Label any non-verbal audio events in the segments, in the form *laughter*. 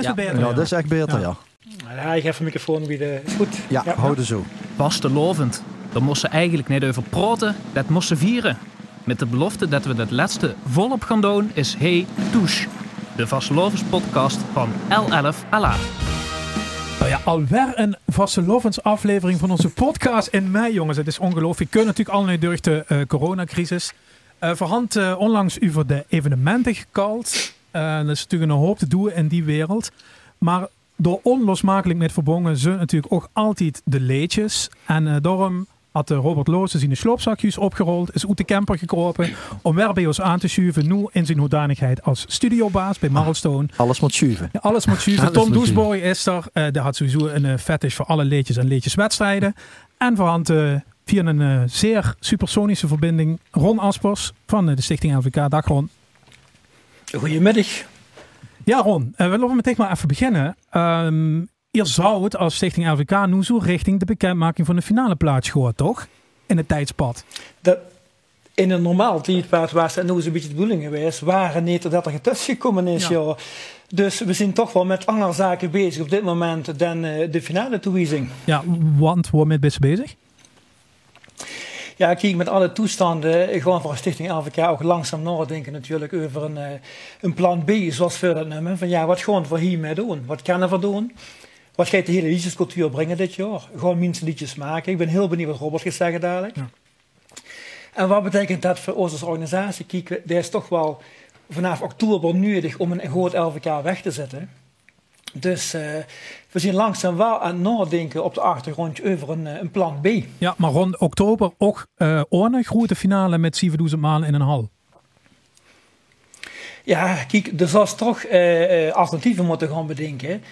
Is het beter? Ja, dat is echt beter, ja. Ja, ik heb een microfoon weer. goed. Ja, houden zo. Vastelovend. Daar moesten ze eigenlijk niet over praten, dat moesten vieren. Met de belofte dat we dat laatste volop gaan doen is Hey Touche. De Vastelovens podcast van L11 Allah. Nou ja, alweer een vastelovens aflevering van onze podcast in mei, jongens. Het is ongelooflijk. Je kunt natuurlijk allemaal door de eh, coronacrisis. Eh voorhand eh, onlangs over de evenementen gekald. Eh dat is natuurlijk een hoop te doen in die wereld. Maar door onlosmakelijk met verbonden zijn natuurlijk ook altijd de leedjes. En eh, daarom had eh, Robert Loos zijn de sloopzakjes opgerold, is uit de camper gekropen om weer bij ons aan te schuiven, nu in zijn hoedanigheid als studiobaas bij Marlstone. Alles moet schuiven. Ja, alles moet. *laughs* Alles Tom Doesboy is er. Eh die had sowieso een uh, fetish voor alle leedjes en leedjeswedstrijden. En voorhand eh, via een eh, zeer supersonische verbinding Ron Aspers van de Stichting LVK. Dag Ron. Goedemiddag. Ja Ron, eh, we lopen meteen maar even beginnen. Ehm hier zou het als Stichting LVK nu zo richting de bekendmaking van de finale plaats gehoord, toch? In het tijdspad. Dat, in een normaal tijdpaard was het nog eens een beetje de bedoeling geweest. Waren niet dat er getussen gekomen is. Ja. Ja. Dus we zijn toch wel met andere zaken bezig op dit moment dan eh, de finale toewijzing. Ja, want waarmee ben je bezig? Ja, kijk, met alle toestanden, eh, gewoon voor Stichting LVK ook langzaam nadenken natuurlijk over een, eh, een plan B, zoals we dat noemen. Van ja, wat gaan we hiermee doen? Wat kunnen we doen? Wat gaat de hele liedjescultuur brengen dit jaar? Gewoon mensen liedjes maken. Ik ben heel benieuwd wat Robert gaat zeggen dadelijk. Ja. En wat betekent dat voor ons als organisatie? Kijk, er is toch wel vanaf oktober nodig om een groot LVK weg te zetten. Dus eh, we zijn langzaam wel aan het nadenken op de achtergrond over een, eh, een plan B. Ja, maar rond oktober ook uh, een grote finale met 7000 maanden in een hal. Ja, kijk, er zal toch eh, eh, alternatieven moeten gaan bedenken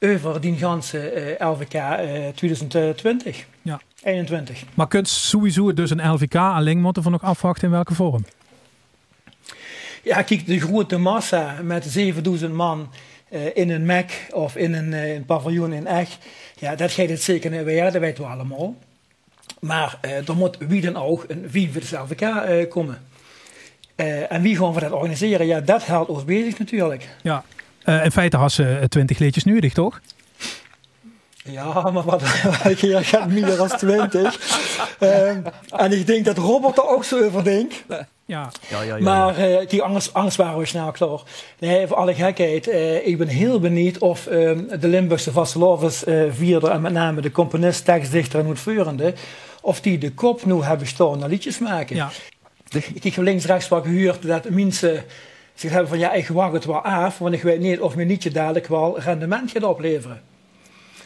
over die ganse eh, LVK eh, 2020. Ja. 21. Maar kunt sowieso dus een LVK alleen moeten we nog afwachten in welke vorm? Ja, kijk, de grote massa met 7000 man eh, in een Mac of in een, eh, een paviljoen in Echt, ja, dat gaat het zeker niet weer, dat weten we allemaal. Maar eh, er moet wie dan ook een wie voor de LVK eh, komen. Eh, en wie gaan we dat organiseren? Ja, dat houdt ons bezig natuurlijk. Ja, uh, in feite had ze 20 leedjes nodig, toch? Ja, maar wat, *laughs* wat je gaat meer dan 20. um, en ik denk dat Robert er ook zo over denkt. *laughs* Ja. Ja, ja, ja, maar uh, die anders, anders waren we snel klaar. Nee, voor alle gekheid. Uh, ik ben heel benieuwd of um, de Limburgse vastelovers uh, vierde en met name de componist, tekstdichter en uitvoerende, of die de kop nu hebben staan naar liedjes maken. Ja. Ik heb links rechts wat gehuurd dat mensen zich hebben van ja, ik wacht het wel af, want ik weet niet of mijn liedje dadelijk wel rendement gaat opleveren.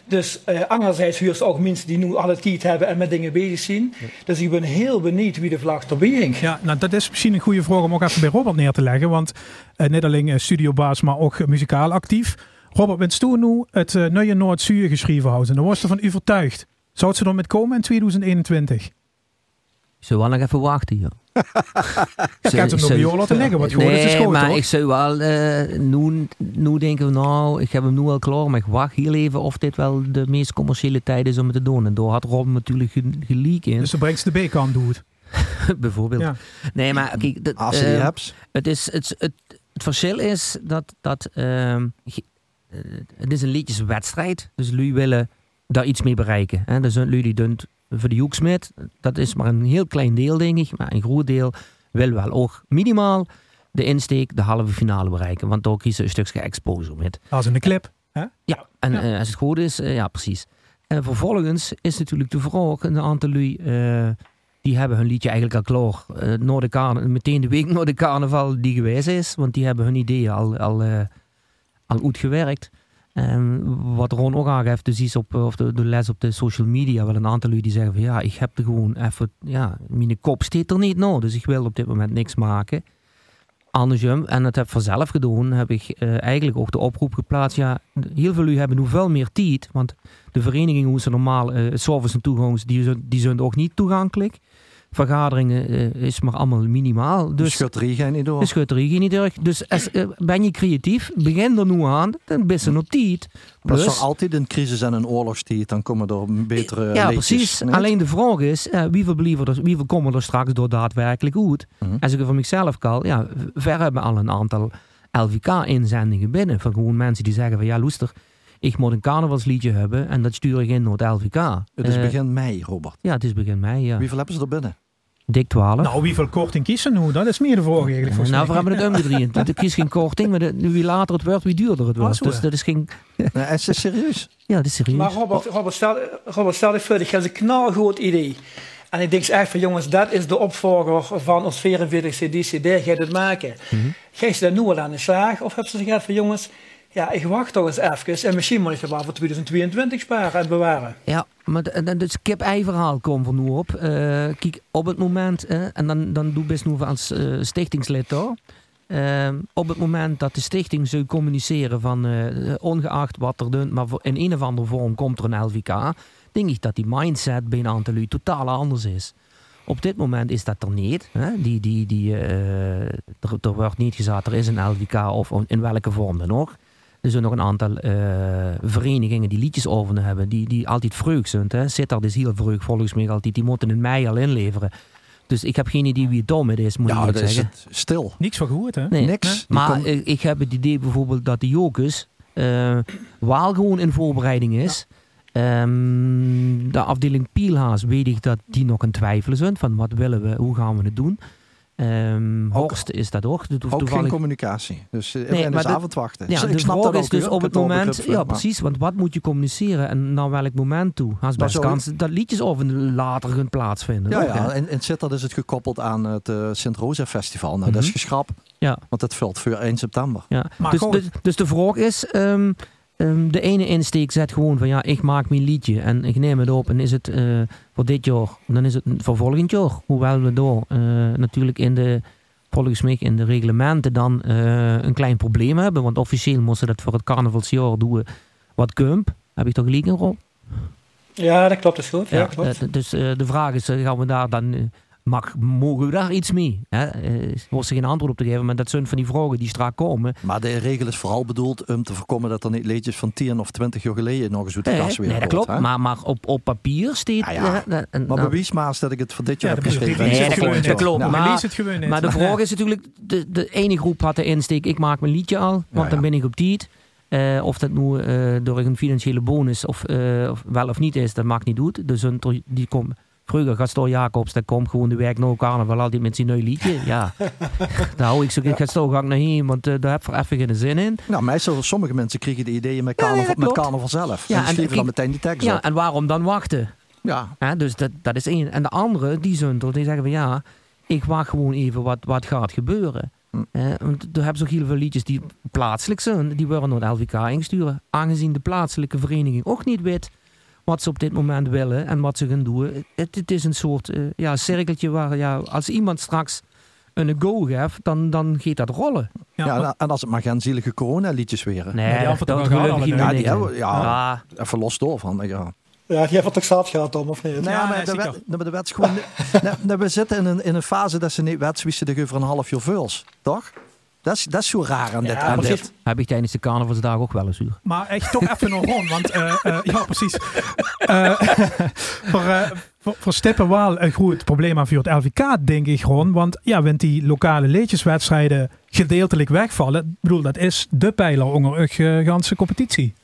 Dus uh, anderzijds huurt ze ook mensen die nu alle tijd hebben en met dingen bezig zijn. Ja. Dus ik ben heel benieuwd wie de vlag erbij hangt. Ja, nou dat is misschien een goede vraag om ook even bij Robert neer te leggen. Want uh, niet alleen uh, studiobaas, maar ook muzikaal actief. Robert, bent toen nu het uh, nieuwe Noord-Zuur geschreven houden? En daar was er van u overtuigd. Zou het ze dan met komen in 2021? Zullen we wel nog even wachten, joh. Ja, ik heb hem nog bij jou laten liggen, wat gewoon nee, is de schoot, maar ik zou wel, uh, nu, nu denken we nou, ik heb hem nu al klaar, maar ik wacht heel even of dit wel de meest commerciële tijd is om het te doen. En daar had Rob natuurlijk gelijk in. Dus dan brengt ze de B-kant doet. *laughs* Bijvoorbeeld. Ja. Nee, maar kijk, dat, Als je die uh, hebt. Het, is, het, het, het verschil is dat, dat uh, het is een liedjeswedstrijd, dus jullie willen daar iets mee bereiken. Hè? Dus jullie doen voor de Hoeksmit, dat is maar een heel klein deel, denk ik. Maar een groot deel wil wel ook minimaal de insteek, de halve finale bereiken. Want daar kiezen een stukje exposure met. Als in de clip. Hè? Ja, en ja. Uh, als het goed is, uh, ja, precies. En vervolgens is natuurlijk de vraag, een aantal lui, uh, die hebben hun liedje eigenlijk al klaar. Uh, na de carna- meteen de week na de carnaval die geweest is. Want die hebben hun ideeën al, al, uh, al uitgewerkt. En wat Ron ook aangeeft, dus is op of de, les op de social media wel een aantal jullie die zeggen van ja, ik heb er gewoon even, ja, mijn kop steekt er niet nou, dus ik wil op dit moment niks maken. Andersom, en dat heb ik vanzelf gedaan, heb ik uh, eigenlijk ook de oproep geplaatst. Ja, heel veel jullie hebben nu veel meer tijd, want de verenigingen hoe ze normaal uh, s'avonds naartoe gaan, die, die zijn ook niet toegankelijk vergaderingen uh, is maar allemaal minimaal. Dus, de schutterie gaat niet door. De schutterie gaat niet door. Dus als, uh, ben je creatief, begin er nu aan, dan ben je op tijd. Dat is altijd een crisis en een oorlogstijd, dan komen er betere Ja, leedjes, precies. niet? Alleen de vraag is, uh, wie, er, wie komen er straks door daadwerkelijk uit? Mhm. Als ik van mezelf kan, ja, ver hebben al een aantal LVK-inzendingen binnen. Van gewoon mensen die zeggen van ja, loester, ik moet een carnavalsliedje hebben en dat stuur ik in naar het LVK. Het is Eh, begin mei, Robert. Ja, het is begin mei, ja. Hoeveel hebben ze er binnen? Dik 12. Nou, wieveel korting kiezen nu? Dat is meer de vraag eigenlijk. volgens nou, we hebben het omgedreid. Het is geen korting, maar de, wie later het wordt, wie duurder het wordt. zo, dus dat is geen... Nee, is het serieus? Ja, dat is serieus. Maar Robert, Robert, stel, Robert, stel je voor, ik heb een knalgoed idee. En ik denk echt van jongens, dat is de opvolger van ons 44 CD, daar gaat het maken. Mhm. Ga je daar nu al aan de slag? Of hebben ze gezegd van jongens, ja, ik wacht toch eens even. En misschien moet ik het wel voor 2022 sparen en bewaren. Ja, maar d- dus kip-ei verhaal komt van nu op. Eh, kijk, op het moment, en dan, dan doe best nu als eh, stichtingslid hoor. Eh, op het moment dat de stichting zou communiceren van eh, ongeacht wat er doet, maar in een of andere vorm komt er een LVK, denk ik dat die mindset bij een aantal lui totaal anders is. Op dit moment is dat er niet. Hè? Die, die, die, er, er wordt niet gezegd er is een LVK of in welke vorm dan ook. Er zijn nog een aantal eh, verenigingen die liedjes over hebben, die, die altijd vreugd zijn. Hè. Sittard is heel vreugd volgens mij altijd. Die moeten in mei al inleveren. Dus ik heb geen idee wie het dom met is, moet ik Ja, is zeggen. het stil. Niks van gehoord, hè? Nee. Niks. Maar komt- ik, ik heb het idee bijvoorbeeld dat de Jokus eh wel gewoon in voorbereiding is. Ehm, de afdeling Pielhaas weet ik dat die nog een twijfelen zijn van wat willen we, hoe gaan we het doen. Ehm, Ook- Horst is dat ook. Dat Ook geen toevallig- communicatie. Dus uh, Nee, maar is de- avondwachten. ja, Dus ik de snap vraag dat is ook, dus op het moment, ja maar- precies, want wat moet je communiceren en naar welk moment toe? Als best kans dat liedjes over later gaan plaatsvinden. Ja, ook, ja. hè? En in Sittard is het gekoppeld aan het uh, Sint-Rosa Festival. Nou, dat is Mhm. geschrapt. Ja. Want dat vult voor 1 september. Ja. Maar Dus, goed. dus, dus de vraag is, ehm, ehm, de ene insteek zet gewoon van ja, ik maak mijn liedje en ik neem het op en is het eh, voor dit jaar, dan is het voor volgend jaar. Hoewel we door eh, natuurlijk in de, volgens mij in de reglementen dan eh, een klein probleem hebben, want officieel moesten dat voor het carnavalsjaar doen wat kump. Heb ik toch gelijk Rob? Ja, dat klopt, dat is goed. Ja, klopt. dus de vraag is, gaan we daar dan, mag, mogen we daar iets mee? Hè? Eh, hoeft ze geen antwoord op te geven, maar dat zijn van die vragen die straks komen. Maar de regel is vooral bedoeld om te voorkomen dat er niet liedjes van 10 of 20 jaar geleden nog eens uit de Nee, kast weer nee, dat klopt. hè? Maar, maar op, op papier staat... Ja, ja. eh, eh, eh, Maar bewijs maar eens dat ik het voor dit Ja, jaar dat heb geschreven. Nee, dat klopt, dat klopt. Ja, Maar- het maar de *laughs* vraag is natuurlijk... De, de ene groep had de insteek, ik maak mijn liedje al, want Ja, dan ja. ben ik op tijd. Eh, of dat nu eh, door een financiële bonus of, eh, of wel of niet is, dat maakt niet uit. Dus een, to- komt... Vroeger, Gaston Jacobs, dat komt gewoon de werk naar carnaval altijd met zijn nieuw liedje. Ja, daar *laughs* hou ik zo, ik ga zo gang naar heen, want eh, daar heb ik even geen zin in. Nou, meestal sommige mensen kregen de ideeën met Ja, carnaval, dat met carnaval zelf. Ja, en en die schreven dan meteen die tekst Ja, op. en waarom dan wachten? Ja, Hè, dus dat, dat is één. En de andere, die zunter, die zeggen van ja, ik wacht gewoon even wat, wat gaat gebeuren. Hm. Want er hebben ze ook heel veel liedjes die plaatselijk zijn. Die worden naar de LVK ingestuurd. Aangezien de plaatselijke vereniging ook niet weet wat ze op dit moment willen en wat ze gaan doen. Het, het is een soort eh, ja, cirkeltje waar ja, als iemand straks een go geeft, dan, dan gaat dat rollen. Ja, ja, maar- en- en als het maar geen zielige corona-liedjes weer. Nee, die dat, gelukkig niet Ja, die hebben, ja, Ja, even los door van. Ja. Ja, die heeft het toch zelf gehad, Tom, of niet? Nee, Ja, maar, nee, de wet, maar de wet is gewoon. *laughs* nee, nee, we zitten in een, in een fase dat ze niet wet wie ze de over een half jaar vuls. Toch? Dat is, dat is zo raar aan dit. Aan precies. dit. heb ik tijdens de carnavalsdag ook wel eens uur. Maar echt toch even nog rond, want eh, eh, ja, precies. Eh, *laughs* voor, voor, voor Stippen wel een groot probleem aan voor het LVK, denk ik gewoon. Want ja, want die lokale leedjeswedstrijden gedeeltelijk wegvallen, ik bedoel, dat is de pijler onder de ganse competitie.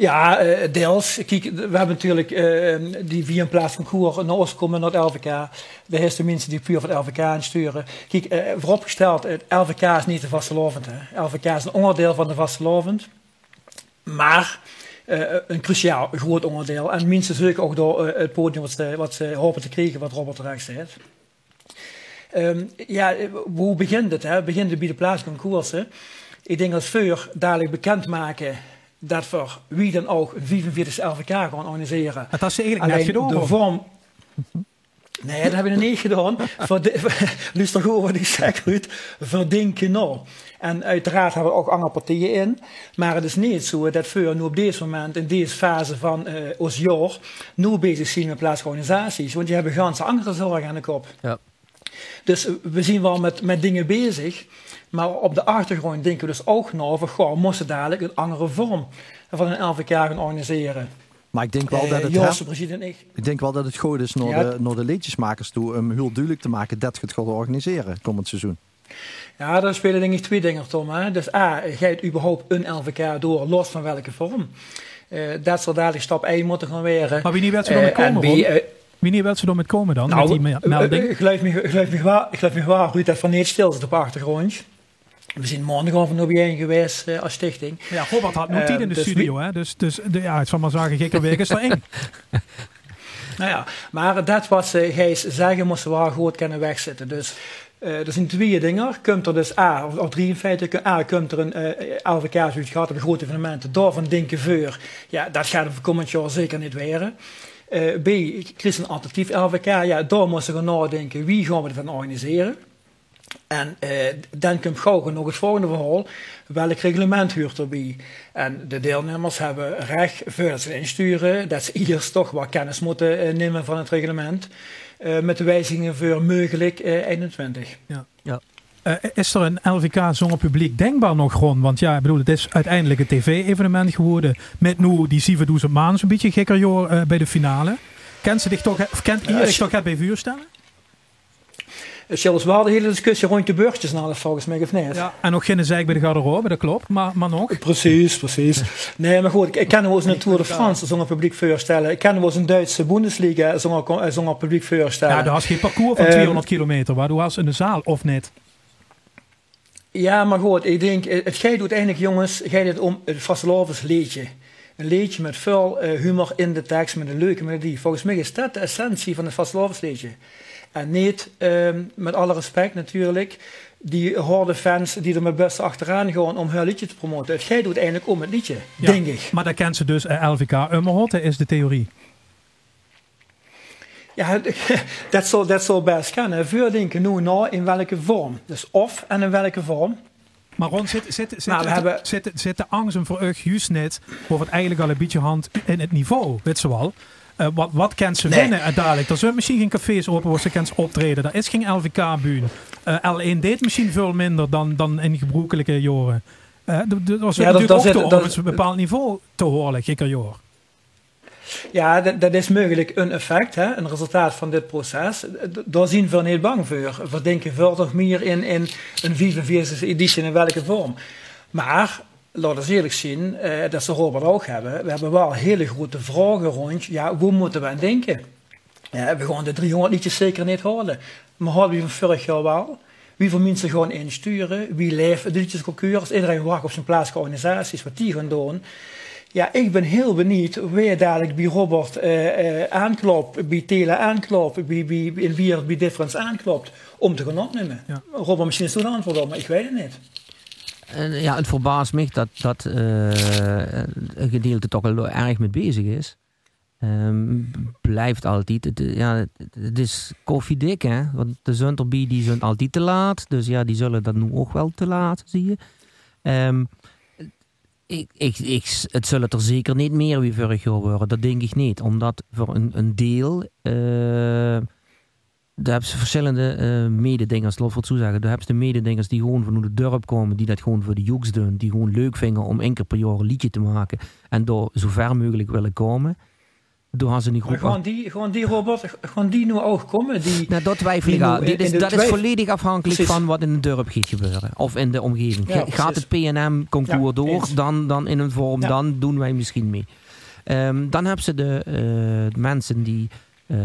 Ja, eh, deels. Kijk, we hebben natuurlijk eh, die via een plaats van Koer naar Oost komen naar het LVK. De eerste mensen die puur voor het LVK insturen. Kijk, eh, vooropgesteld, het LVK is niet de vastelovend. LVK is een onderdeel van de vastelovend. Maar een cruciaal groot onderdeel. En minstens zeker ook door het podium wat ze, hopen te krijgen, wat Robert terecht zegt. Ehm, ja, hoe begint het? Hè? Begint het bij de plaatsconcoursen. Ik denk dat Veur dadelijk bekendmaken dat we wie dan ook een 45 LVK gaan organiseren. Dat had ze eigenlijk net Alleen gedaan. de vorm... Nee, dat hebben we nog niet gedaan. *laughs* Voor *laughs* Luister goed wat ik zeg, Ruud. Verdenken nou. En uiteraard hebben we ook andere partijen in. Maar het is niet zo dat we nu op deze moment, in deze fase van eh ons jaar, nu bezig zijn met plaatsorganisaties. Want die hebben ganse andere zorgen aan de kop. Ja. Dus we zijn wel met, met dingen bezig. Maar op de achtergrond denken we dus ook nog van, goh, we moesten dadelijk een andere vorm van een LVK gaan organiseren. Maar ik denk wel dat Eh, het. Hè, Brigitte en ik. ik denk wel dat het goed is naar, Ja. de, naar de liedjesmakers toe om heel duidelijk te maken dat je het gaat organiseren komend seizoen. Ja, daar spelen denk ik twee dingen, Tom. Hè? Dus A, gaat überhaupt een LVK door, los van welke vorm? Uh, dat zal dadelijk stap 1 moeten gaan weer. Maar wie niet wil ze dan met komen, uh, Wie niet ze dan met komen dan, nou, met die melding? Geloof me, geloof me waar, geloof me waar, Ruud, dat van niet stil zit op de achtergrond. We zijn morgen van nog bijeen geweest uh, als stichting. Ja, Robert had nog tien in de dus studio, hè? Dus, dus de, ja, ik zal maar zeggen, gekke week is erin. nou ja, maar dat wat uh, Gijs zeggen, moesten we wel goed kunnen wegzetten. Dus uh, er zijn twee dingen. Komt er dus A, of, of drie in feite, A, komt er een uh, LVK zoiets gehad op de grote evenementen door van Dinkeveur. Ja, dat gaat er voor komend jaar zeker niet weer. Uh, B, een alternatief LVK. Ja, daar moesten we nadenken, wie gaan we dan organiseren? En dan komt gauw nog het volgende verhaal. Welk reglement huurt erbij? En de deelnemers hebben recht, voordat ze insturen, dat ze eerst toch wat kennis moeten uh, nemen van het reglement. Uh, met de wijzigingen voor mogelijk 21. Ja. ja. is er een LVK zonder publiek denkbaar nog gewoon? Want ja, ik bedoel, het is uiteindelijk een tv-evenement geworden. Met nu die 7000 maanden zo'n beetje gekker joh, bij de finale. Kent ze dich toch, of kent iedereen zich toch het bij vuur stellen? Zelfs wel de hele discussie rond de burgers nou, volgens mij of niet. Ja, en nog geen zeik bij de garderobe, dat klopt, maar, maar nog. Precies, precies. Nee, maar goed, ik, ik kan wel eens een Tour de France zonder publiek voorstellen. Ik kan wel eens een Duitse Bundesliga zonder, eh, zonder publiek voorstellen. Ja, daar was geen parcours van 200 ehm, kilometer, waar du was in de zaal, of niet? Ja, maar goed, ik denk, eh, het gaat uiteindelijk, jongens, gaat het om het vastelovens leedje. Een leedje met veel humor in de tekst, met een leuke melodie. Volgens mij is dat de essentie van het vastelovensleedje. En niet, um, met alle respect natuurlijk, die horde fans die er met best achteraan gaan om hun liedje te promoten. Het gaat uiteindelijk om het liedje, denk ik. Maar dat kent ze dus uh, LVK Ummerhotte, is de theorie. Ja, *laughs* dat zal, dat zal best kunnen. Voordenken nu na in welke vorm. Dus of en in welke vorm. Maar Ron, zit, zit, zit, nou, hebben... zit, zit de angst voor u juist net over het eigenlijk al een beetje hand in het niveau, weet ze wel. Uh, wat, wat kan ze nee. winnen dadelijk? Er zijn misschien geen cafés open waar ze kan optreden. Er is geen LVK-buur. Uh, L1 deed misschien veel minder dan, dan in gebroekelijke jaren. Uh, er was ja, natuurlijk dat, ook op een bepaald niveau te horen, gekke jaar. Ja, dat, dat, is mogelijk een effect, hè, een resultaat van dit proces. Daar zien we niet bang voor. We denken veel toch meer in, in een 44e editie in welke vorm. Maar laten we eerlijk zien, uh, dat ze Robert ook hebben. We hebben wel hele grote vragen rond, ja, hoe moeten we aan denken? Ja, we gaan de 300 liedjes zeker niet houden. Maar hadden we van vorig jaar wel? Wie voor mensen gewoon insturen? Wie leeft de liedjescultuur? Iedereen wacht op zijn plaatselijke organisaties, wat die gaan doen. Ja, ik ben heel benieuwd wie dadelijk bij Robert uh, uh, aanklopt, bij Tele aanklopt, bij, bij, bij Difference aanklopt, om te gaan opnemen. Ja. Robert misschien is toen antwoord op, maar ik weet het niet. Ja, het verbaast me dat, dat een gedeelte toch al erg mee bezig is. Um, blijft altijd. Het, ja, het is koffiedik, hè. Want de Zunterby die zijn altijd te laat. Dus ja, die zullen dat nu ook wel te laat, zie je. Um, ik, ik, ik, het zullen er zeker niet meer wie worden. Dat denk ik niet. Omdat voor een, een deel... Uh, daar hebben ze verschillende uh, mededingers, laat ik zeggen. Daar hebben ze de mededingers die gewoon van de dorp komen, die dat gewoon voor de joeks doen, die gewoon leuk vinden om één keer per jaar een liedje te maken en door zo ver mogelijk willen komen. Door ze niet groep. Gewoon die, gewoon die robot, gewoon die nu ook komen. Die, nou, dat twijfel ik aan. Is, dat is volledig afhankelijk van wat in de dorp gaat gebeuren. Of in de omgeving. Gaat het PNM-concours door, dan, dan in een vorm, dan doen wij misschien mee. Um, dan hebben ze de, uh, de mensen die uh,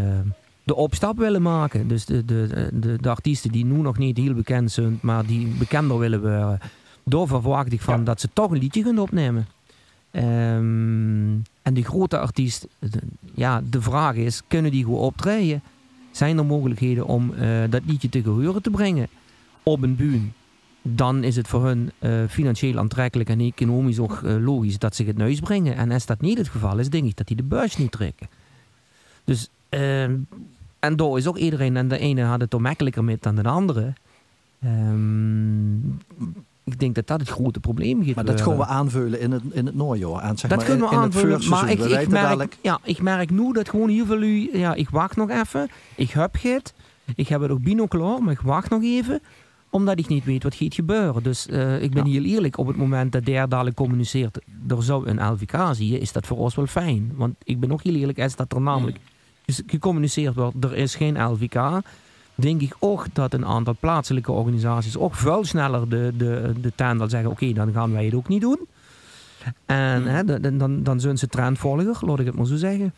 de opstap willen maken. Dus de, de, de, de, artiesten die nu nog niet heel bekend zijn, maar die bekender willen worden. Door verwacht ik van dat ze toch een liedje gaan opnemen. Um, en die grote artiest, ja, de vraag is, kunnen die goed optreden? Zijn er mogelijkheden om uh, dat liedje te geheuren te brengen op een buur? Dan is het voor hun uh, financieel aantrekkelijk en economisch ook uh, logisch dat ze het neus brengen. En als dat niet het geval is, denk ik dat die de buis niet trekken. Dus, ehm, en daar is ook iedereen, en de ene had het toch makkelijker met dan de andere. Um, ik denk dat dat het grote probleem is. Maar dat kunnen we aanvullen in het, in het. Aan, zeg dat maar, kunnen we aanvullen, maar ik, ik, merk, ja, ik merk nu dat gewoon heel veel u... Ja, ik wacht nog even. Ik heb het. Ik heb het ook maar ik wacht nog even omdat ik niet weet wat gaat gebeuren. Dus uh, ik ben ja. heel eerlijk, op het moment dat der dadelijk communiceert, er zou een LVK zien, is dat voor ons wel fijn. Want ik ben nog heel eerlijk, als dat er namelijk gecommuniceerd wordt, er is geen LVK, denk ik ook dat een aantal plaatselijke organisaties ook veel sneller de, de, de zeggen: oké, dan gaan wij het ook niet doen. En Hmm. hè, dan, dan, dan zijn ze trendvolger, laat ik het maar zo zeggen.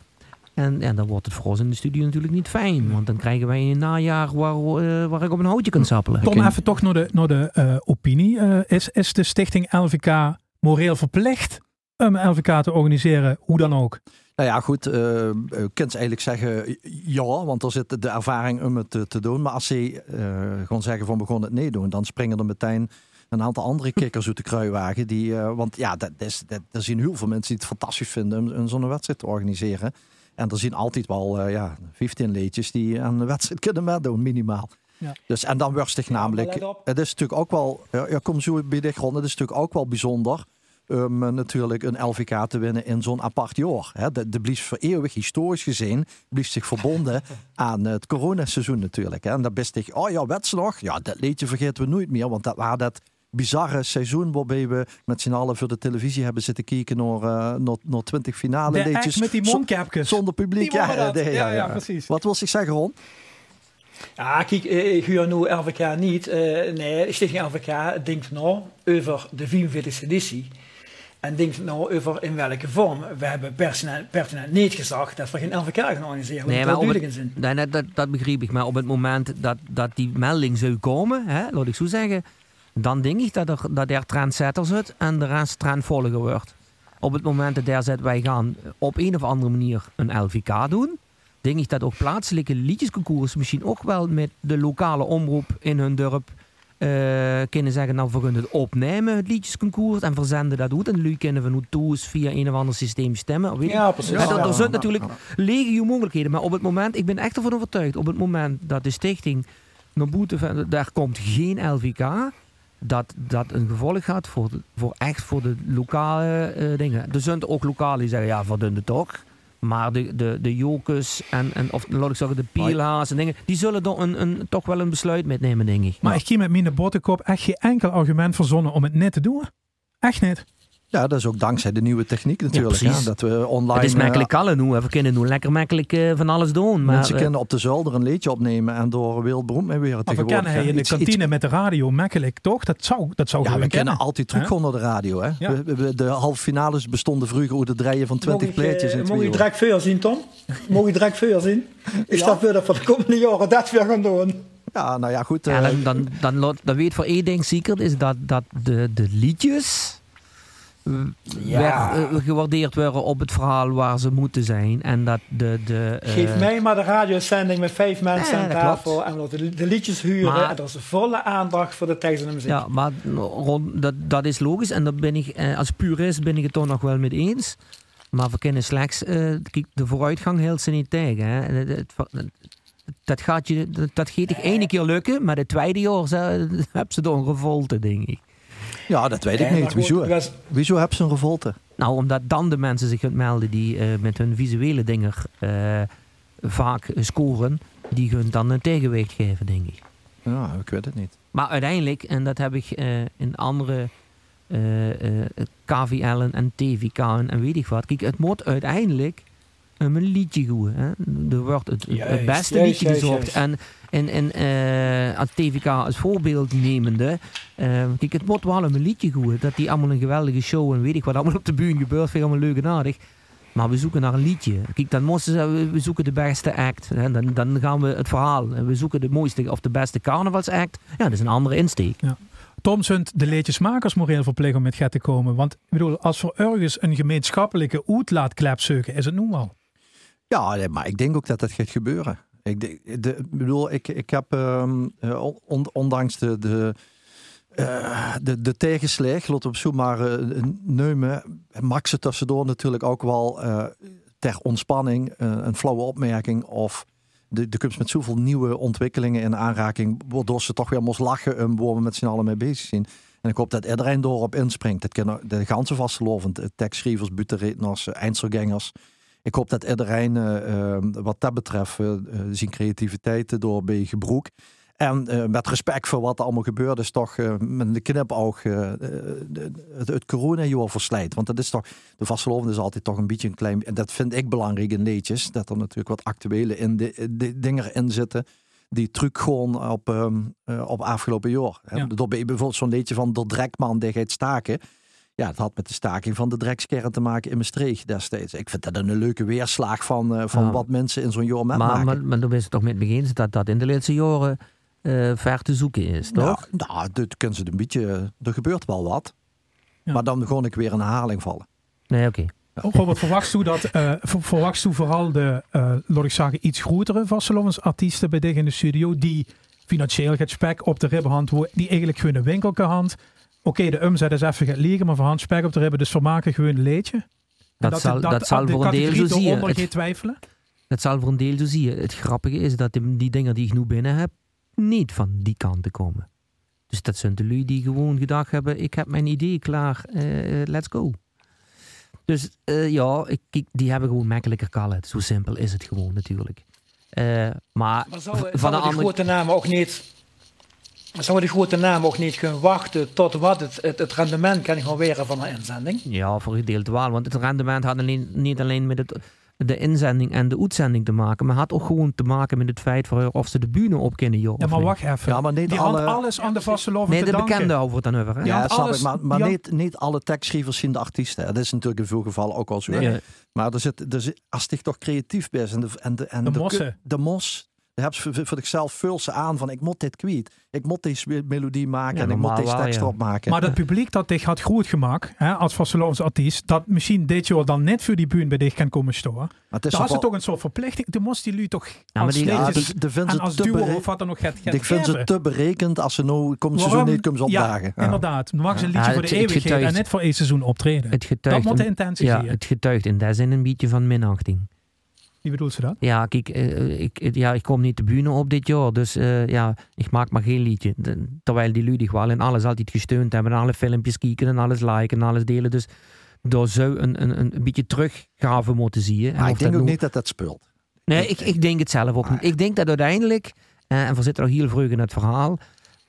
En, en dan wordt het voor ons in de studio natuurlijk niet fijn. Want dan krijgen wij een najaar waar, eh, waar ik op een houtje kan sappelen. Tom, even toch naar de, naar de eh, opinie. Eh, is, is de stichting LVK moreel verplicht om LVK te organiseren, hoe dan ook? Nou ja, goed. eh, je kunt eigenlijk zeggen ja, want er zit de ervaring om het te, te doen. Maar als ze eh, gewoon zeggen van we gaan het nee doen, dan springen er meteen een aantal andere kikkers uit de kruiwagen. Die, eh, want ja, dat is, dat, er zien heel veel mensen die het fantastisch vinden om, om zo'n wedstrijd te organiseren. En er zien altijd wel eh, ja, 15 leedjes die aan de wedstrijd kunnen meedoen, minimaal. Ja. Dus, en dan worstig namelijk. Het is natuurlijk ook wel, ja, ja, kom zo bij de grond. Het is natuurlijk ook wel bijzonder om eh, natuurlijk een LVK te winnen in zo'n apart jaar. Hè. De, de blies voor eeuwig, historisch gezien, blies zich verbonden *laughs* aan het coronaseizoen natuurlijk. Hè. En dan best ik, oh ja, wets nog. Ja, dat liedje vergeten we nooit meer, want dat was dat bizarre seizoen waarbij we met z'n allen voor de televisie hebben zitten kijken naar, eh naar, naar 20 finale De act met die mondkapjes. Zonder publiek. Waren dat. nee, Ja, ja, precies. Wat wil ik zeggen, Ron? Ja, kijk, eh, ik huur nu LVK niet. Eh, nee, Stichting LVK denkt nou over de 44e editie. En denkt nou over in welke vorm. We hebben pertinent, pertinent niet gezegd dat we geen LVK gaan organiseren. Nee, maar dat op duidelijk in zin. Nee, dat, dat, dat begreep ik. Maar op het moment dat, dat die melding zou komen, hè, laat ik zo zeggen, dan denk ik dat er, dat er trendsetter zit en de rest trendvolger wordt. Op het moment dat daar zit, wij gaan op een of andere manier een LVK doen, denk ik dat ook plaatselijke liedjesconcours misschien ook wel met de lokale omroep in hun dorp kunnen zeggen, nou we gaan het opnemen, het liedjesconcours, en verzenden dat uit. En jullie kunnen van hoe toe is via een of ander systeem stemmen. Weet Ja, precies. Ja, er, er zijn natuurlijk legio mogelijkheden. Maar op het moment, ik ben echt ervan overtuigd, op het moment dat de stichting van- daar komt geen LVK, dat dat een gevolg gaat voor, voor echt voor de lokale eh, dingen. Er zijn ook lokalen die zeggen, ja, verdun het toch. Maar de, de, de jokers en, en of laat ik zeggen, de piela's en dingen, die zullen dan een, een, toch wel een besluit metnemen, denk ik. Maar ik zie met mijn bottenkop echt geen enkel argument verzonnen om het net te doen. Echt niet. Ja, dat is ook dankzij de nieuwe techniek natuurlijk. hè, dat we online. het is eh, makkelijk allen nu. We kunnen nu lekker makkelijk eh, van alles doen. Maar, Mensen eh, kunnen op de zolder een liedje opnemen en door wereldberoemd mee weer Maar we tegenwoordig. kennen hij in de Iets- iets- kantine met de radio makkelijk, toch? Dat zou, dat zou Ja, we kennen kennen. altijd terug naar de radio. Hè? Ja. We- we- De halve finales bestonden vroeger uit de draaien van 20 Mogen ik, pleetjes in Mogen twee je direct veel zien, Tom? Mogen je direct veel zien? Ik sta verder voor de komende jaren dat weer gaan doen. Ja, nou ja, goed. Ja, dan, dan, dan, dan weet voor één ding zeker, is dat, dat de, de liedjes Ja. werd, eh, gewaardeerd worden op het verhaal waar ze moeten zijn. En dat de... de eh, Geef mij maar de radiozending met vijf mensen Ja, aan tafel. klopt. En we de, de liedjes huren. Maar- en er is volle aandacht voor de tekst en de muziek. Ja, maar Ron, dat, dat is logisch. En daar ben ik, eh, als purist ben ik het toch nog wel mee eens. Maar we kennen slechts eh, de vooruitgang heel ze niet tegen. Hè. Het- het- het- dat gaat je, dat, dat gaat ik ene keer lukken, maar de tweede jaar ze- *laughs* heb ze door een revolte, denk ik. Ja, dat weet ik Eh, niet. Wieso? was- Wieso hebben ze een revolte? Nou, omdat dan de mensen zich gaan melden die eh, met hun visuele dingen eh, vaak scoren, die gaan dan een tegenwicht geven, denk ik. Ja, ik weet het niet. Maar uiteindelijk, en dat heb ik eh, in andere eh, eh, KVL'en en TVK'en en weet ik wat. Kijk, het moet uiteindelijk een liedje goed. Hè? Er wordt het, beste juist, liedje juist, gezocht. juist. En, en, en eh, als TVK als voorbeeld nemende. eh, kijk, het moet wel een liedje goed. Dat die allemaal een geweldige show en weet ik wat allemaal op de bühne gebeurt. Vind ik allemaal leuk en aardig. Maar we zoeken naar een liedje. Kijk, dan moesten ze, we- zoeken de beste act. Hè? Dan, dan gaan we het verhaal. We zoeken de mooiste of de beste carnavalsact. Ja, dat is een andere insteek. Tom zult de leedjesmakers moreel verplicht om met te komen. Want ik bedoel, als voor ergens een gemeenschappelijke uitlaatklep zoeken, is het nu al. Ja, maar ik denk ook dat dat gaat gebeuren. Ik, de, bedoel, ik, ik heb ehm, eh, on- ondanks de, de, eh, de, de tegenslag, laten op zoek maar eh, nemen, maakt ze tussendoor natuurlijk ook wel eh, ter ontspanning een flauwe opmerking of de, de kunst met zoveel nieuwe ontwikkelingen in aanraking, waardoor ze toch weer moest lachen en waar we met z'n allen mee bezig zijn. En ik hoop dat iedereen doorop inspringt. Dat kunnen de ganse vastgelovend, tekstschrijvers, butenredners, eindselgangers. Ik hoop dat iedereen eh, eh, wat dat betreft eh, eh, zijn creativiteit door bij gebroek. En met respect voor wat er allemaal gebeurd is, toch met de knipoog het, het coronajaar verslijt. Want dat is toch, de vastgelovende is altijd toch een beetje een klein, en dat vind ik belangrijk in leedjes, dat er natuurlijk wat actuele in de, de dingen in zitten. die truc gewoon op, ehm, eh, op afgelopen jaar. Ja. Door bij- bijvoorbeeld zo'n liedje van de Drekman, die gaat staken. Ja, het had met de staking van de Drekskern te maken in Maastricht destijds. Ik vind dat een leuke weerslag van, eh, van Ja. wat mensen in zo'n jaar Maar, metmaken. maar, maar dan is het toch met begin dat dat in de laatste jaren eh, ver te zoeken is, toch? Nou, nou, dit kunnen ze een beetje. Er gebeurt wel wat. Ja. Maar dan gewoon ik weer in herhaling vallen. Nee, oké. Robert, verwacht u dat, eh, ver- verwacht u vooral de, eh laat ik zeggen, iets grotere artiesten bij dich in de studio, die financieel gaat spek op de ribbenhand, die eigenlijk gewoon een winkel kan hand. Oké, de omzet is even gaat liggen, maar voor hand spek op de ribben, dus vermaken gewoon een leedje. Dat, zal, dat, zal de voor een deel zo zien. Het, twijfelen. dat zal voor een deel zo zien. Het grappige is dat die, die dingen die ik nu binnen heb, niet van die kant te komen. Dus dat zijn de lui die gewoon gedacht hebben, ik heb mijn idee klaar, eh, let's go. Dus eh, ja, ik, ik- die hebben gewoon makkelijker kallen. Zo simpel is het gewoon natuurlijk. Eh, maar Maar v- zouden, van de andere grote namen ook niet... Zouden die grote namen ook niet kunnen wachten tot wat het, het, het rendement kan gaan weren van een inzending? Ja, voor gedeelte wel. Want het rendement had alleen, niet alleen met het, de inzending en de uitzending te maken, maar had ook gewoon te maken met het feit voor of ze de bühne op kunnen, joh. Ja, maar niet. wacht even. Ja, maar niet die alle- alles aan de vaste loven Nee, te de danken. bekende over het dan over. Hè? Ja, Ja, want snap alles- ik. Maar, maar niet, niet alle tekstschrijvers zien de artiesten. Dat is natuurlijk in veel gevallen ook al zo. Maar er zit, er zit, als je toch creatief bent en de, en de, en De de, mossen. de mos, heb je voor, voor zichzelf vul ze aan van ik moet dit kwijt. Ik moet deze melodie maken Ja, en ik moet deze tekst ja. erop maken. Maar dat publiek dat dich had goed gemaakt, hè, als vastelovens artiest, dat misschien dit jaar dan net voor die bühne bij dich kan komen storen. maar het is toch het wel- toch een soort verplichting. Dan moest die lui toch maar als die- ja, sleetjes de, de vinden en ze als duo bere- of wat dan ook gaat, gaat ik vind ze te berekend als ze nou zo Waarom? niet komen ze opdagen. Ja, inderdaad. Dan mag ze een liedje Ja, voor de eeuwigheid en net voor één seizoen optreden. Het dat getuigt, moet de intentie ja, zijn. het getuigt in die zin een beetje van minachting. Wie bedoelt ze dat? Ja, kijk, eh, ik, ja, ik kom niet de bühne op dit jaar, dus eh, ja, ik maak maar geen liedje. Terwijl die lui die wel en alles altijd gesteund hebben en alle filmpjes kijken en alles liken en alles delen. Dus daar zou een, een, een beetje teruggave moeten zien. En Maar ik denk ook niet dat dat speelt. Nee, ik, ik denk het zelf ook niet. Ik denk dat uiteindelijk, eh, en we zitten nog heel vroeg in het verhaal,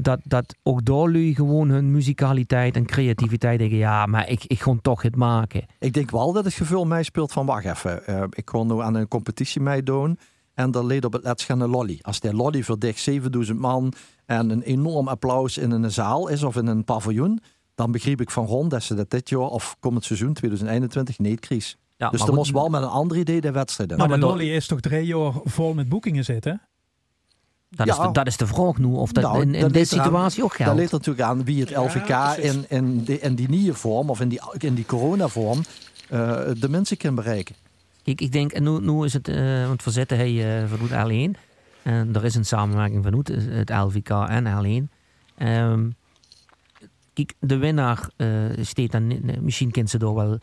dat, dat ook daar lui gewoon hun muzikaliteit en creativiteit denken, ja, maar ik, ik ga toch het maken. Ik denk wel dat het gevoel mij speelt van wacht even. eh, ik kon nu aan een competitie meedoen. En er leed op het laatst gaan een lolly. Als die lolly voor dik 7000 man en een enorm applaus in een zaal is of in een paviljoen. Dan begreep ik van Ron dat ze dat dit jaar of komend seizoen 2021 niet kries. Ja, dus er moest wel met een ander idee de wedstrijd in. Maar maar de lolly is toch drie jaar vol met boekingen zitten? Dat, is de, dat is de vraag nu, of dat Nou, in, in dat deze situatie ook Dat geldt. ligt natuurlijk aan wie het LVK in, in, die, in die nieuwe vorm of in die, in die coronavorm eh de mensen kan bereiken. Kijk, ik denk, en nu, nu is het, eh want we zitten hij uh, vanuit L1. En er is een samenwerking vanuit het LVK en L1. Ehm, kijk, de winnaar eh steekt dan, misschien kent ze door wel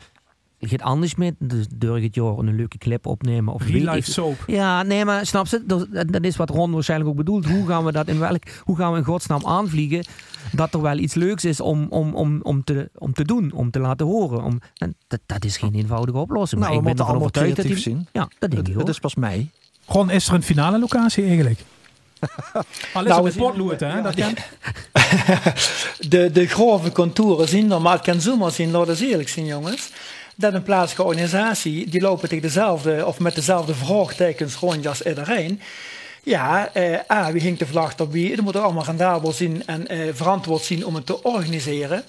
het anders met. Dus door het jaar een leuke clip opnemen. Of weet Real ik- life soap. Ja, nee, maar snap ze? Dat, dat is wat Ron waarschijnlijk ook bedoelt. Hoe gaan we dat in welk, hoe gaan we in godsnaam aanvliegen? Dat er wel iets leuks is om, om, om, om, te, om te doen, om te laten horen. Om, en dat, dat is geen eenvoudige oplossing. Nou, maar we ik ben moeten ervan allemaal overtuigd dat die, zien. Ja, dat denk Het, ik het ook. is pas mei. Gewoon, is er een finale locatie eigenlijk? *laughs* Al is Nou, het we zien- potlood, hè? *laughs* ja, Dat kan. *laughs* de, de grove contouren zien er, maar het kan zomaar zien, laat eens eerlijk zien jongens. Dat een plaatselijke organisatie, die lopen tegen dezelfde, of met dezelfde vraagtekens rond als iedereen. Ja, eh, A, wie hinkt de vlag op wie? Dat moet er allemaal rendabel zien en eh, verantwoord zien om het te organiseren.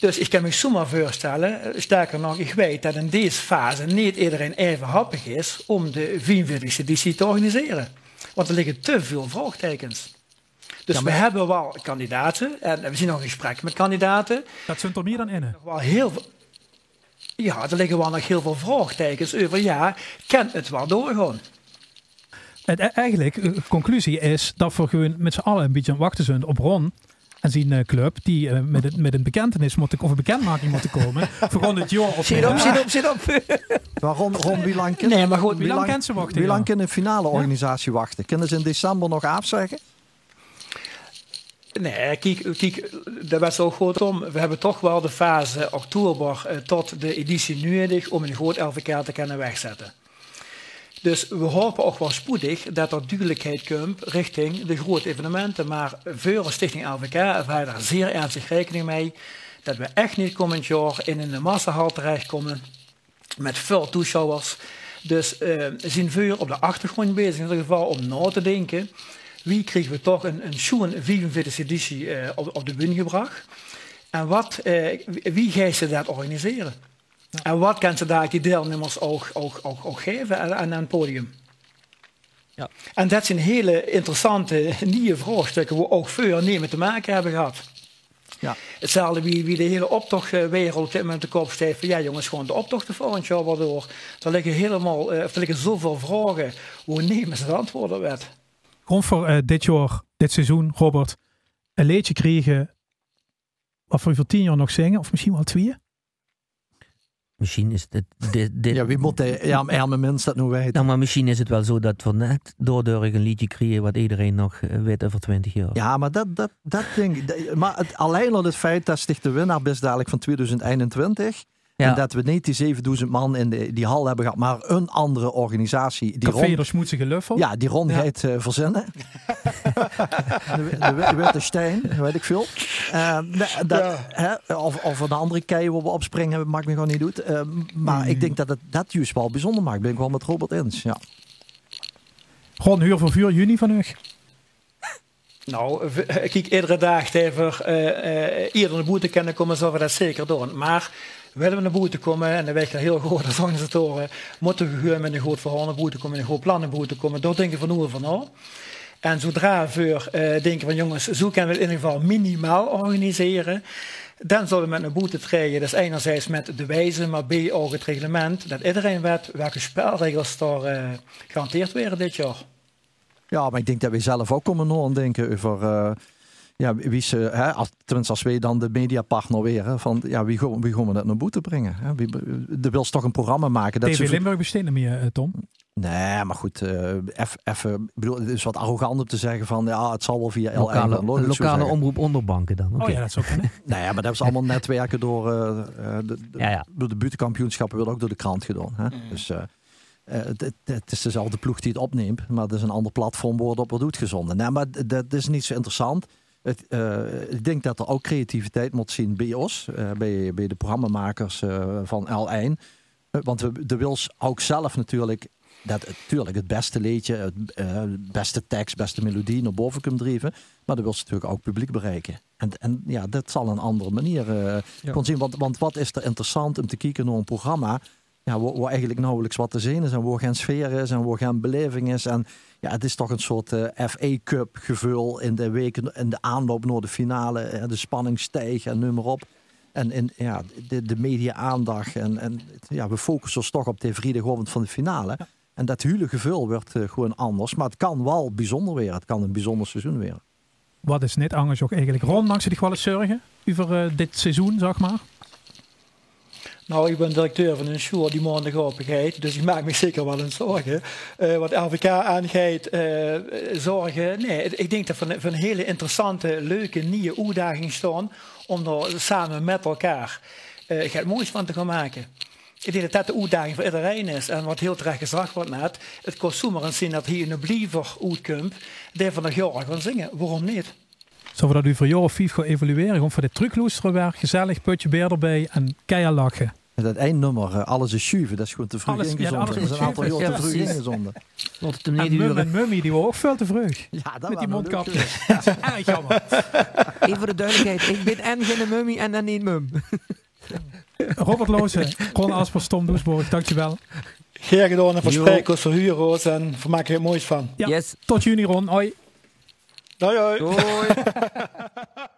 Dus ik kan me zomaar voorstellen, eh, sterker nog, ik weet dat in deze fase niet iedereen even happig is om de 44e editie te organiseren. Want er liggen te veel vraagtekens. Dus Ja, maar- we hebben wel kandidaten en we zien nog een gesprek met kandidaten. Dat zit er meer dan in. Wel heel veel, ja, er liggen wel nog heel veel vraagtekens over. Ja, kan het wel doorgaan? Het, e- eigenlijk, de conclusie is dat we gewoon met z'n allen een beetje aan wachten zijn op Ron en zijn eh, club, die eh, met, het, met een bekentenis moeten, of een bekendmaking moeten komen. *laughs* voor gewoon het jaar op. Zit op, zit op, zit op. *laughs* Waarom, Ron, wie lang *laughs* kan, Nee, maar goed, Wie lang kent ze wachten? wie ja? lang kan een finale organisatie wachten? Kunnen ze in december nog afzeggen? Nee, kijk, kijk daar was zo goed om. We hebben toch wel de fase oktober eh, tot de editie nodig om een groot LVK te kunnen wegzetten. Dus we hopen ook wel spoedig dat er duidelijkheid komt richting de grote evenementen. Maar voor Stichting LVK wij daar zeer ernstig rekening mee dat we echt niet komend jaar in een massahal terechtkomen met veel toeschouwers. Dus eh zien vuur op de achtergrond bezig in ieder geval om na te denken wie kregen we toch een, een schoen 45 editie uh, op, op de bühne gebracht. En wat, uh, wie gaat ze dat organiseren? Ja. En wat kan ze daar die deelnemers ook, ook, ook, ook geven aan, aan het podium? Ja. En dat zijn hele interessante nieuwe vraagstukken, waar ook veel nemen te maken hebben gehad. Ja. Hetzelfde wie, wie de hele optochtwereld op dit moment de kop steekt. Van ja jongens, gewoon de optochten volgend jaar waardoor. Er liggen helemaal, uh, er liggen zoveel vragen. Hoe nemen ze de antwoorden wet? Gewoon voor uh, dit jaar, dit seizoen, Robert. Een leedje krijgen. Wat voor je voor tien jaar nog zingen? Of misschien wel twee? Misschien is het... Dit, dit, ja, wie moet hij, ja, arme mens dat nu weten? Nou, maar misschien is het wel zo dat we net doordurig een liedje creëren wat iedereen nog weet over 20 jaar. Ja, maar dat, dat, dat denk ik... Maar het, alleen al het feit dat zich de winnaar best dadelijk van 2021... Ja. En dat we niet die 7000 man in de, die hal hebben gehad, maar een andere organisatie. Die Café de Smoetsige Luffel? Ja, die Ron ja. uh, verzinnen. *laughs* de, de, Witte Stijn, weet ik veel. Uh, dat, ja. hè, of, of een andere kei waar we opspringen, maakt me gewoon niet uit. Uh, maar mm. ik denk dat het dat juist wel bijzonder maakt. Ben ik wel met Robert eens, ja. Gewoon huur voor 4 juni van u. Nou, kijk, iedere dag even uh, uh, eerder de boete kennen komen, zullen we dat zeker doen. Maar willen we naar boete komen, en dan weet je heel als organisatoren, moeten we met een goed verhaal naar boete komen, een goed plan naar boete komen. Daar denken van hoe van nou. En zodra we uh, denken van jongens, zo kunnen we in ieder geval minimaal organiseren. Dan zullen we met een boete. Dat is enerzijds met de wijze, maar B ook het reglement. Dat iedereen weet welke spelregels er uh, gehanteerd worden dit jaar. Ja, maar ik denk dat we zelf ook komen denken over... Uh ja, wie ze, hè, als, tenminste als wij dan de mediapartner weer, hè, van ja, wie, gaan, wie gaan we dat naar boete brengen? Hè? Wie, de wil toch een programma maken. Dat TV Limburg besteedt meer, uh, Tom? Nee, maar goed, uh, even, bedoel, het is wat arrogant om te zeggen van ja, het zal wel via L1 lokale, lokale omroep onderbanken dan. Okay. Oh ja, dat zou kunnen. *laughs* nee, maar dat is allemaal netwerken door, uh, de, de, ja, ja. door de buurtkampioenschappen, wordt ook door de krant gedaan. Hè? Mm. Dus uh, het, het, het, is dezelfde ploeg die het opneemt, maar het is een ander platform waar het op wordt uitgezonden. Nee, maar dat is niet zo interessant. Het, uh, ik denk dat er ook creativiteit moet zien bij ons, uh, bij, bij de programmamakers uh, van L1. want we, de Wils ook zelf natuurlijk, dat, natuurlijk het beste liedje, het beste tekst, beste melodie naar boven kunnen drijven. Maar de Wils natuurlijk ook publiek bereiken. En, en ja, dat zal een andere manier ja. zien. Want, want wat is er interessant om te kijken naar een programma ja, waar, waar, eigenlijk nauwelijks wat te zien is en waar geen sfeer is en waar geen beleving is. En ja, het is toch een soort uh, eh, FA Cup gevul in de weken, in de aanloop naar de finale. Uh, de spanning stijgt en noem maar op. En, en ja, de, de media-aandacht. En, en ja, we focussen ons toch op de vrijdagavond van de finale. En dat hele gevul wordt uh, gewoon anders. Maar het kan wel bijzonder weer. Het kan een bijzonder seizoen weer. Wat is net anders ook eigenlijk rond? Maakt ze zich wel eens zorgen over dit seizoen, zeg maar? Nou, ik ben directeur van een show die maandagavond dus ik maak me zeker wel een zorgen. Uh, wat LVK aangeeft, uh, zorgen. Nee, ik denk dat van, van een hele interessante, leuke, nieuwe uitdaging staan om er samen met elkaar uh, het moois van te gaan maken. Ik denk dat dat de uitdaging voor iedereen is. En wat heel terecht gezegd wordt net, het kost zomaar een zin dat hier een bliever uitkomt, die van de jaar gaan zingen. Waarom niet? Zullen we dat u voor jou of vijf gaan evalueren? Gewoon voor de trucloesterwerk, gezellig, putje beer erbij en keihard lachen. Dat eindnummer, uh, alles is schuiven, dat is gewoon te vroeg alles, ingezonden. Ja, dat is een aantal jaar te vroeg ingezonden. Laat het hem niet duren. En Mummy, die was ook veel te vroeg. Ja, dat Met die mondkapje. *laughs* Erg jammer. Even voor de duidelijkheid, ik ben en geen mummy en dan niet mum. *laughs* Robert Lozen, Ron Aspers, Tom Doesborg, dankjewel. Graag gedaan en voor sprekers, voor huurroos en voor maken er moois van. Ja, yes. Tot juni Ron, hoi. Hoi hoi. Hoi. *laughs*